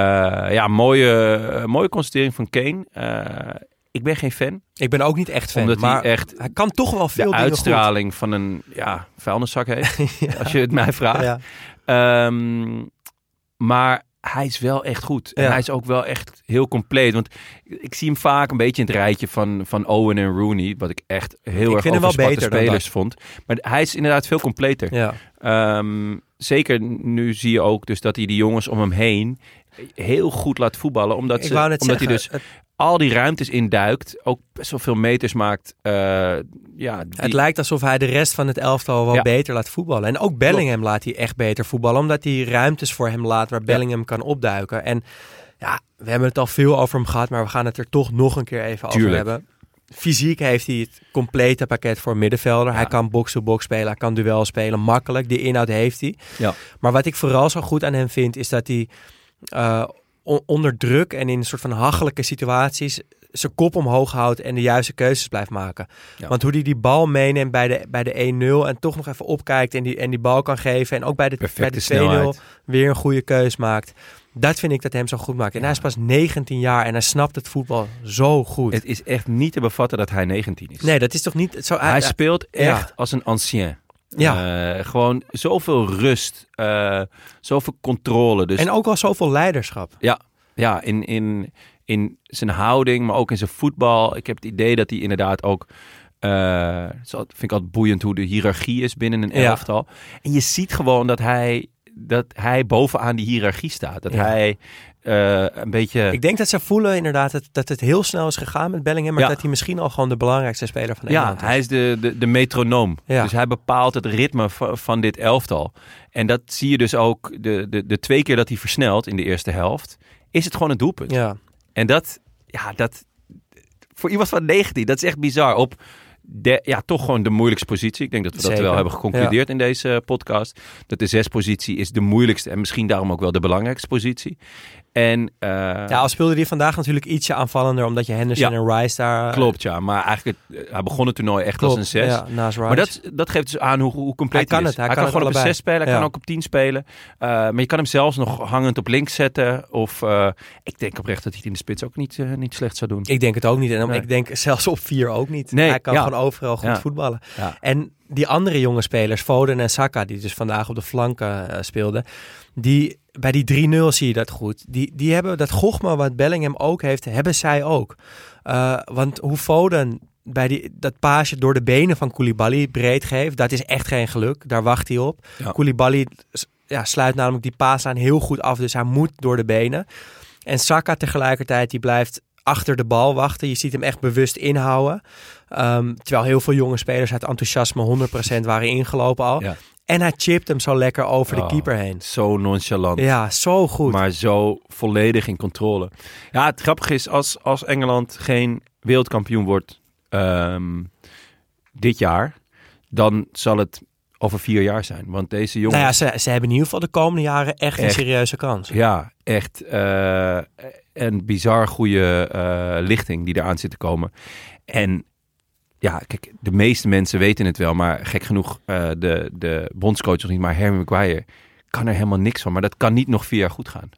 S1: ja, mooie, mooie constatering van Kane. Eh, ik ben geen fan.
S4: Ik ben ook niet echt fan,
S1: Omdat hij
S4: maar
S1: echt
S4: hij kan toch wel veel
S1: de uitstraling van een ja, vuilniszak heeft. Als je het mij vraagt.
S4: Ja.
S1: Ehm, maar hij is wel echt goed. En
S4: Ja.
S1: hij is ook wel echt heel compleet. Want ik zie hem vaak een beetje in het rijtje van, van Owen en Rooney. Wat ik echt heel erg overspatte
S4: beter
S1: spelers vond. Maar hij is inderdaad veel completer.
S4: Ja.
S1: Ehm, zeker nu zie je ook dus dat hij die jongens om hem heen heel goed laat voetballen. Omdat, ze, omdat
S4: zeggen,
S1: hij dus
S4: het,
S1: al die ruimtes induikt. Ook best wel veel meters maakt. eh, ja, die-
S4: het lijkt alsof hij de rest van het elftal wel
S1: Ja.
S4: beter laat voetballen. En ook Bellingham laat hij echt beter voetballen, omdat hij ruimtes voor hem laat waar Bellingham kan opduiken. En ja, we hebben het al veel over hem gehad, maar we gaan het er toch nog een keer even
S1: Tuurlijk.
S4: over hebben. Fysiek heeft hij het complete pakket voor middenvelder. Hij kan box-to-box spelen, hij kan duel spelen, makkelijk. Die inhoud heeft hij.
S1: Ja.
S4: Maar wat ik vooral zo goed aan hem vind, is dat hij on- onder druk en in een soort van hachelijke situaties zijn kop omhoog houdt en de juiste keuzes blijft maken.
S1: Ja.
S4: Want hoe hij die bal meeneemt bij de, bij de 1-0 en toch nog even opkijkt en die, en die bal kan geven. En ook bij de, bij de 2-0
S1: snelheid.
S4: weer een goede keus maakt. Dat vind ik dat hem zo goed maakt. En hij is pas 19 jaar en hij snapt het voetbal zo goed.
S1: Het is echt niet te bevatten dat hij 19 is.
S4: nee, dat is toch niet zo...
S1: hij speelt echt
S4: Ja.
S1: als een ancien.
S4: Ja.
S1: Eh, gewoon zoveel rust, eh, zoveel controle. Dus
S4: En ook wel zoveel leiderschap.
S1: ja, ja in, in, in zijn houding, maar ook in zijn voetbal. Ik heb het idee dat hij inderdaad ook... zo vind ik altijd boeiend hoe de hiërarchie is binnen een
S4: Ja.
S1: elftal. En je ziet gewoon dat hij, dat hij bovenaan die hiërarchie staat. Dat
S4: Ja.
S1: hij eh, een beetje...
S4: Ik denk dat ze voelen inderdaad dat, dat het heel snel is gegaan met Bellingham. Maar
S1: Ja.
S4: dat hij misschien al gewoon de belangrijkste speler van
S1: Ja,
S4: Engeland is.
S1: hij is de, de, de metronoom.
S4: Ja.
S1: Dus hij bepaalt het ritme van, van dit elftal. En dat zie je dus ook de, de, de twee keer dat hij versnelt in de eerste helft. Is het gewoon een doelpunt.
S4: Ja.
S1: En dat, ja, dat voor iemand van 19, dat is echt bizar. Op de, ja, toch gewoon de moeilijkste positie. Ik denk dat we dat wel hebben geconcludeerd in deze podcast. Dat de zespositie is de moeilijkste en misschien daarom ook wel de belangrijkste positie. En eh,
S4: ja, al speelde hij vandaag natuurlijk ietsje aanvallender. Omdat je Henderson
S1: Ja.
S4: en Rice daar... eh,
S1: klopt, ja. Maar eigenlijk, het- hij begon het toernooi echt
S4: klopt,
S1: als een zes.
S4: Ja, naast Rice.
S1: Maar dat, dat geeft dus aan hoe, hoe compleet
S4: Hij kan
S1: is.
S4: het, hij
S1: Hij,
S4: kan
S1: gewoon op een. 6 spelen, hij kan ook op 10 spelen. Uh, maar je kan hem zelfs nog hangend op links zetten. Of uh, ik denk oprecht dat hij het in de spits ook niet, niet slecht zou doen.
S4: Ik denk het ook niet. En
S1: Nee.
S4: ik denk zelfs op vier ook niet.
S1: Nee,
S4: hij kan gewoon overal goed
S1: Ja.
S4: voetballen.
S1: Ja.
S4: En die andere jonge spelers, Foden en Saka, die dus vandaag op de flanken eh, speelden, die, bij die 3-0 zie je dat goed. Die, die hebben dat gochma wat Bellingham ook heeft, hebben zij ook. Uh, want hoe Foden bij die, dat paasje door de benen van Koulibaly breed geeft, dat is echt geen geluk. Daar wacht hij op.
S1: Ja.
S4: Koulibaly ja, sluit namelijk die paaslijn heel goed af, dus hij moet door de benen. En Saka tegelijkertijd, die blijft achter de bal wachten. Je ziet hem echt bewust inhouden. Um, terwijl heel veel jonge spelers uit enthousiasme 100% waren ingelopen al.
S1: Ja.
S4: En hij chipt hem zo lekker over
S1: Oh,
S4: de keeper heen.
S1: Zo nonchalant.
S4: Ja, zo goed.
S1: Maar zo volledig in controle. Ja, het grappige is, als, als Engeland geen wereldkampioen wordt um, dit jaar, dan zal het over vier jaar zijn. Want deze jongens...
S4: Nou ja, ze, ze hebben in ieder geval de komende jaren echt, echt. een serieuze kans.
S1: Ja, echt uh, een bizar goede uh, lichting die eraan zit te komen. En ja, kijk, de meeste mensen weten het wel, maar gek genoeg uh, de, de bondscoach nog niet, maar Harry Maguire kan er helemaal niks van. Maar dat kan niet nog vier jaar goed gaan.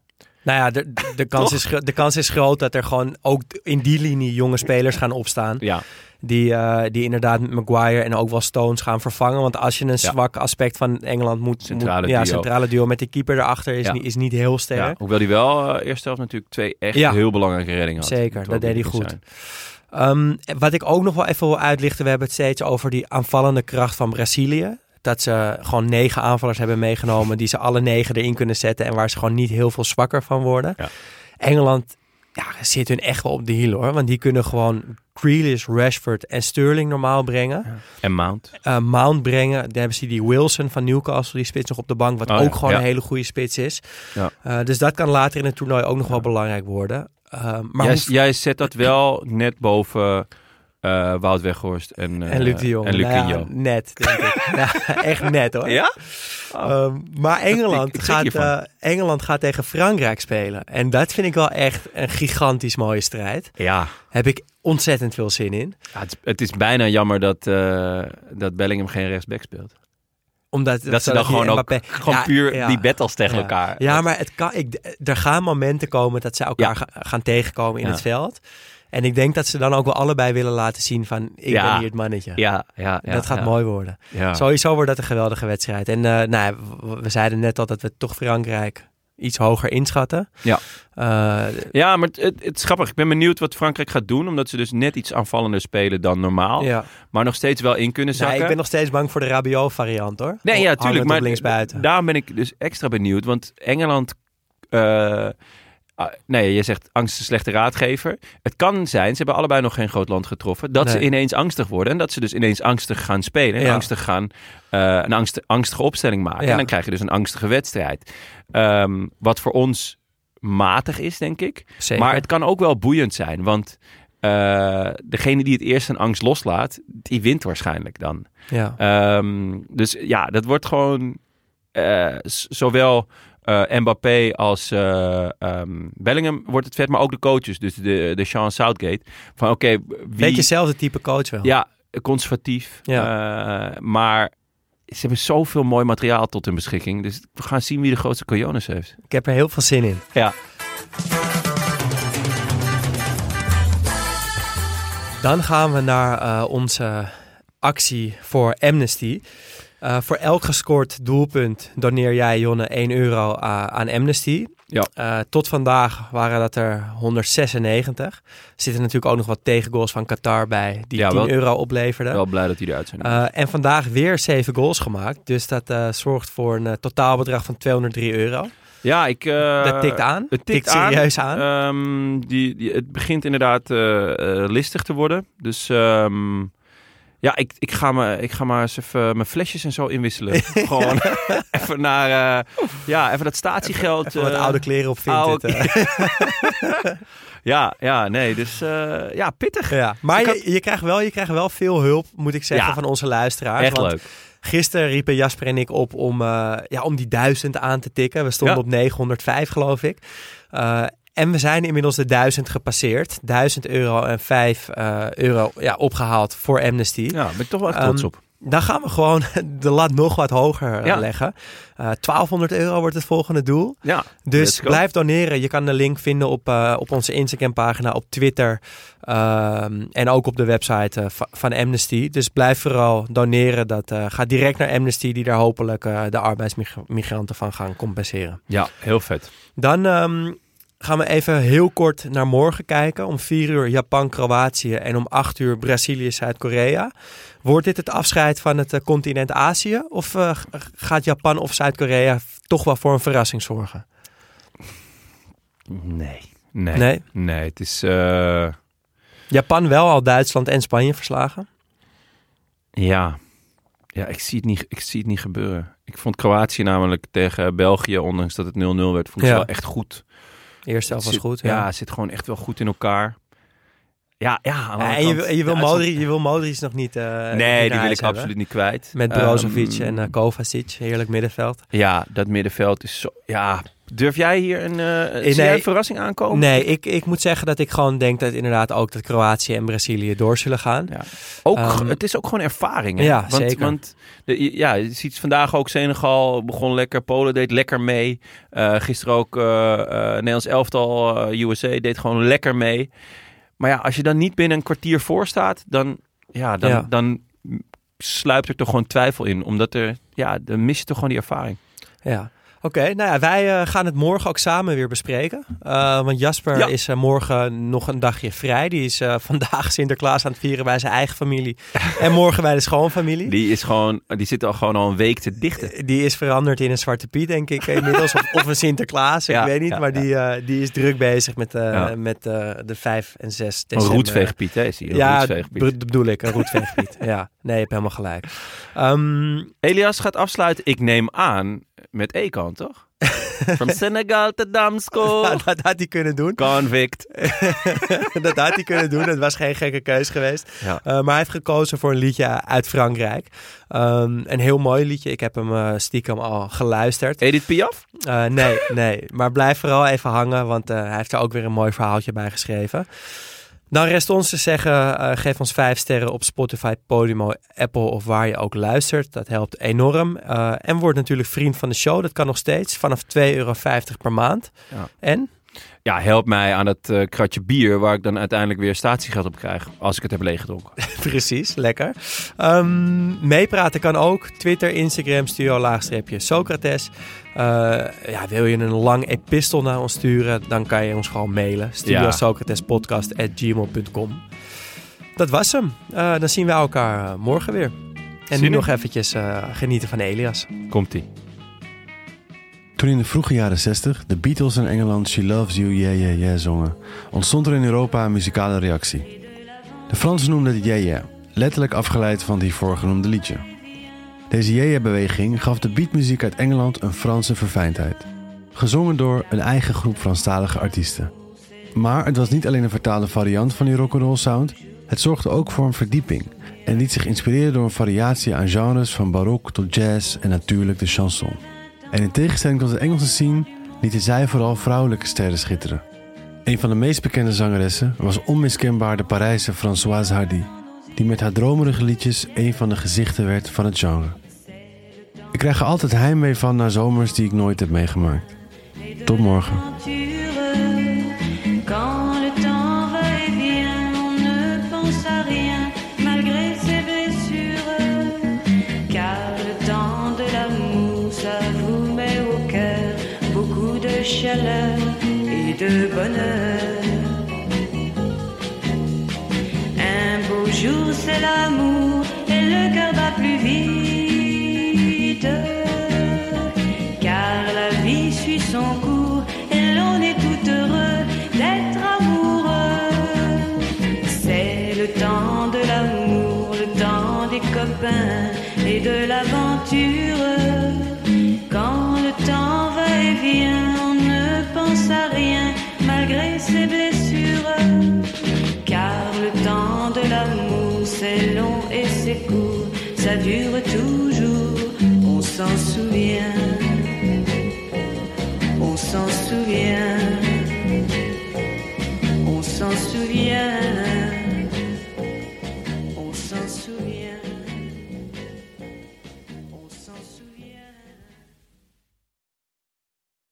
S4: Nou ja, de, de, kans, is, de kans is groot dat er gewoon ook in die linie jonge spelers gaan opstaan.
S1: Ja.
S4: Die, uh, die inderdaad met Maguire en ook wel Stones gaan vervangen. Want als je een ja. zwak aspect van Engeland moet...
S1: Centrale
S4: moet,
S1: duo.
S4: Ja, centrale duo met die keeper erachter is,
S1: ja.
S4: niet, is niet heel sterk.
S1: Ja, hoewel hij wel uh, eerste helft natuurlijk twee echt ja. heel belangrijke reddingen had.
S4: Zeker, dat deed hij goed. Um, wat ik ook nog wel even wil uitlichten, we hebben het steeds over die aanvallende kracht van Brazilië. Dat ze gewoon negen aanvallers hebben meegenomen die ze alle negen erin kunnen zetten en waar ze gewoon niet heel veel zwakker van worden.
S1: Ja.
S4: Engeland ja, zit hun echt wel op de hiel hoor, want die kunnen gewoon Grealish, Rashford en Sterling normaal brengen.
S1: Ja. En Mount.
S4: Uh, Mount brengen. Dan hebben ze die Wilson van Newcastle, die spits nog op de bank, wat
S1: Oh,
S4: ook
S1: ja.
S4: gewoon
S1: ja.
S4: een hele goede spits is.
S1: Ja.
S4: Uh, dus dat kan later in het toernooi ook nog wel belangrijk worden. Uh, maar
S1: jij,
S4: hoe...
S1: jij zet dat wel net boven uh, Wout Weghorst en, uh,
S4: en Luc de Jong.
S1: En Luc
S4: nou
S1: ja,
S4: net, denk ik. ja, echt net hoor.
S1: Ja?
S4: Oh. Um, maar Engeland,
S1: ik, ik
S4: gaat, uh, Engeland gaat tegen Frankrijk spelen. En dat vind ik wel echt een gigantisch mooie strijd.
S1: Ja.
S4: Heb ik ontzettend veel zin in.
S1: Ja, het, het, is bijna jammer dat, dat Bellingham geen rechtsback speelt.
S4: Omdat
S1: dat ze dan gewoon
S4: Mbappé...
S1: ook gewoon ja, puur ja, die battles tegen
S4: ja.
S1: elkaar.
S4: Ja, maar het kan, ik, er gaan momenten komen dat ze elkaar ga, gaan tegenkomen in het veld. En ik denk dat ze dan ook wel allebei willen laten zien van ik
S1: ja.
S4: ben hier het mannetje.
S1: Ja, ja, ja
S4: dat gaat
S1: ja.
S4: mooi worden. Sowieso wordt dat een geweldige wedstrijd. En uh, nou, we zeiden net al dat we toch Frankrijk iets hoger inschatten.
S1: Ja,
S4: uh,
S1: ja maar het, het, het, is grappig. Ik ben benieuwd wat Frankrijk gaat doen. Omdat ze dus net iets aanvallender spelen dan normaal.
S4: Ja.
S1: Maar nog steeds wel in kunnen zakken.
S4: Nee, ik ben nog steeds bang voor de Rabiot variant hoor.
S1: Nee, ja, tuurlijk. Maar
S4: linksbuiten.
S1: daarom ben ik dus extra benieuwd. Want Engeland... Uh, nee, je zegt angst is een slechte raadgever. Het kan zijn, ze hebben allebei nog geen groot land getroffen, dat
S4: nee.
S1: ze ineens angstig worden. En dat ze dus ineens angstig gaan spelen. En
S4: ja.
S1: angstig gaan, uh, een angst, angstige opstelling maken.
S4: Ja.
S1: En dan krijg je dus een angstige wedstrijd. Um, wat voor ons matig is, denk ik.
S4: Zeker.
S1: Maar het kan ook wel boeiend zijn. Want uh, degene die het eerst een angst loslaat, die wint waarschijnlijk dan.
S4: Ja.
S1: Um, dus ja, dat wordt gewoon uh, zowel uh, Mbappé als uh, um, Bellingham wordt het vet, maar ook de coaches, dus de, de Sean Southgate. Van oké, okay, wie...
S4: Beetje hetzelfde type coach wel.
S1: Ja, conservatief.
S4: Ja.
S1: Uh, maar ze hebben zoveel mooi materiaal tot hun beschikking. Dus we gaan zien wie de grootste cojones heeft.
S4: Ik heb er heel veel zin in.
S1: Ja.
S4: Dan gaan we naar onze actie voor Amnesty. Eh, voor elk gescoord doelpunt doneer jij, Jonne, 1 euro a- aan Amnesty.
S1: Ja.
S4: Eh, tot vandaag waren dat er 196. Er zitten natuurlijk ook nog wat tegengoals van Qatar bij, die
S1: Ja,
S4: 10
S1: wel-
S4: euro opleverden.
S1: Wel blij dat die eruit zijn.
S4: Eh, en vandaag weer 7 goals gemaakt. Dus dat eh, zorgt voor een eh, totaalbedrag van 203 euro.
S1: ja, ik... eh,
S4: dat tikt aan.
S1: Het tikt,
S4: serieus aan.
S1: Ehm, die, die, het begint inderdaad eh, eh, listig te worden. Dus ehm, ja, ik, ik, ga me, ik ga maar eens even mijn flesjes en zo inwisselen. Gewoon even naar... eh, ja, even dat statiegeld.
S4: Even wat
S1: eh,
S4: oude kleren op eh.
S1: ja, ja, nee. Dus ja, pittig.
S4: ja. Maar je, je, krijgt wel, je krijgt wel veel hulp, moet ik zeggen,
S1: Ja.
S4: van onze luisteraars.
S1: Echt
S4: Want
S1: leuk.
S4: Gisteren riepen Jasper en ik op om, ja, om die duizend aan te tikken. We stonden
S1: Ja.
S4: op 905, geloof ik. Eh, en we zijn inmiddels de 1000 gepasseerd. 1000 euro en 5 eh, euro ja, opgehaald voor Amnesty.
S1: Ja, daar ben ik toch wel echt trots
S4: Ehm,
S1: op.
S4: Dan gaan we gewoon de lat nog wat hoger eh,
S1: Ja.
S4: leggen. Eh 1200 euro wordt het volgende doel.
S1: Ja,
S4: Dus blijf doneren. Je kan de link vinden op, op onze Instagram-pagina, op Twitter ehm, en ook op de website va- van Amnesty. Dus blijf vooral doneren. Dat gaat direct naar Amnesty, die daar hopelijk de arbeidsmigranten van gaan compenseren.
S1: Ja, heel vet.
S4: Dan ehm, gaan we even heel kort naar morgen kijken. Om 4 uur Japan-Kroatië en om 8 uur Brazilië-Zuid-Korea. Wordt dit het afscheid van het eh, continent Azië? Of eh, gaat Japan of Zuid-Korea toch wel voor een verrassing zorgen?
S1: Nee. Nee.
S4: Nee?
S1: Nee, het is... eh,
S4: Japan wel al Duitsland en Spanje verslagen.
S1: Ja, ja ik, zie het niet, ik zie het niet gebeuren. Ik vond Kroatië namelijk tegen België, ondanks dat het 0-0 werd, vond ik
S4: Ja.
S1: wel echt goed.
S4: Eerste helft was
S1: Zit-
S4: goed.
S1: Ja, zit gewoon echt wel goed in elkaar. Ja, ja. aan de
S4: Ja,
S1: andere
S4: en je, wil- je, wil Modric, je wil Modric nog niet. eh,
S1: Nee, die wil ik
S4: hebben.
S1: absoluut niet kwijt.
S4: Met Brozovic
S1: Ehm,
S4: en eh, Kovacic, heerlijk middenveld.
S1: Ja, dat middenveld is zo... Ja, durf jij hier een, zie
S4: nee.
S1: jij een verrassing aankomen?
S4: Nee, ik, ik moet zeggen dat ik gewoon denk dat inderdaad ook dat Kroatië en Brazilië door zullen gaan.
S1: Ja. Ook,
S4: Ehm,
S1: het is ook gewoon ervaring. Hè?
S4: ja,
S1: want,
S4: zeker.
S1: Want de, ja, je ziet vandaag ook Senegal begon lekker. Polen deed lekker mee. Eh, gisteren ook eh, Nederlands elftal USA deed gewoon lekker mee. Maar ja, als je dan niet binnen een kwartier voor staat, dan, ja, dan,
S4: Ja.
S1: dan sluipt er toch gewoon twijfel in. Omdat er, ja, dan mis je toch gewoon die ervaring.
S4: Ja. Oké, nou ja, wij eh, gaan het morgen ook samen weer bespreken. Eh, want Jasper
S1: Ja.
S4: is eh, morgen nog een dagje vrij. Die is vandaag Sinterklaas aan het vieren bij zijn eigen familie. en morgen bij de schoonfamilie. Die,
S1: Die is gewoon, die zit al gewoon al een week te dichten.
S4: is veranderd in een Zwarte Piet, denk ik inmiddels. of, of een Sinterklaas, ik
S1: Ja,
S4: weet niet.
S1: ja,
S4: maar die, die is druk bezig met, met de 5 en 6
S1: Een
S4: december.
S1: roetveegpiet, hè? Is die, een
S4: Ja, be- bedoel ik, een roetveegpiet. ja, nee, je hebt helemaal gelijk. Ehm,
S1: Elias gaat afsluiten, ik neem aan, met Ekan, toch? From Senegal to Damsko.
S4: dat had hij kunnen doen.
S1: Convict.
S4: dat had hij kunnen doen. Het was geen gekke keus geweest.
S1: Ja.
S4: Uh, maar hij heeft gekozen voor een liedje uit Frankrijk. Um, een heel mooi liedje. Ik heb hem uh, stiekem al geluisterd.
S1: Edith Piaf?
S4: Uh, nee, nee. Maar blijf vooral even hangen, want hij heeft er ook weer een mooi verhaaltje bij geschreven. Dan rest ons te zeggen, uh, geef ons vijf sterren op Spotify, Podimo, Apple of waar je ook luistert. Dat helpt enorm. Uh, en word natuurlijk vriend van de show. Dat kan nog steeds vanaf 2,50 euro per maand.
S1: Ja.
S4: En?
S1: Ja, help mij aan dat uh, kratje bier waar ik dan uiteindelijk weer statiegeld op krijg als ik het heb leeggedronken.
S4: Precies, lekker. Um, meepraten kan ook. Twitter, Instagram, studio laagstreepje Socrates. Uh, ja, wil je een lang epistel naar ons sturen, dan kan je ons gewoon mailen. Studio ja. Socratespodcast at gmail.com. Dat was hem. Uh, dan zien we elkaar morgen weer. En nu nog eventjes uh, genieten van Elias.
S1: Komt-ie.
S5: Toen in de vroege jaren 60 de Beatles in Engeland She Loves You, Yeah, Yeah, Yeah zongen, ontstond er in Europa een muzikale reactie. De Fransen noemden het Yeah, Yeah, letterlijk afgeleid van het hiervoor liedje. Deze Yeah, Yeah beweging gaf de beatmuziek uit Engeland een Franse verfijndheid. Gezongen door een eigen groep Franstalige artiesten. Maar het was niet alleen een vertaalde variant van die rock'n'roll sound, het zorgde ook voor een verdieping en liet zich inspireren door een variatie aan genres van barok tot jazz en natuurlijk de chanson. En in tegenstelling tot de Engelse scene lieten zij vooral vrouwelijke sterren schitteren. Een van de meest bekende zangeressen was onmiskenbaar de Parijse Françoise Hardy, die met haar dromerige liedjes een van de gezichten werd van het genre. Ik krijg er altijd heimwee van naar zomers die ik nooit heb meegemaakt. Tot morgen.
S6: et de bonheur. Un beau jour, c'est l'amour souviens.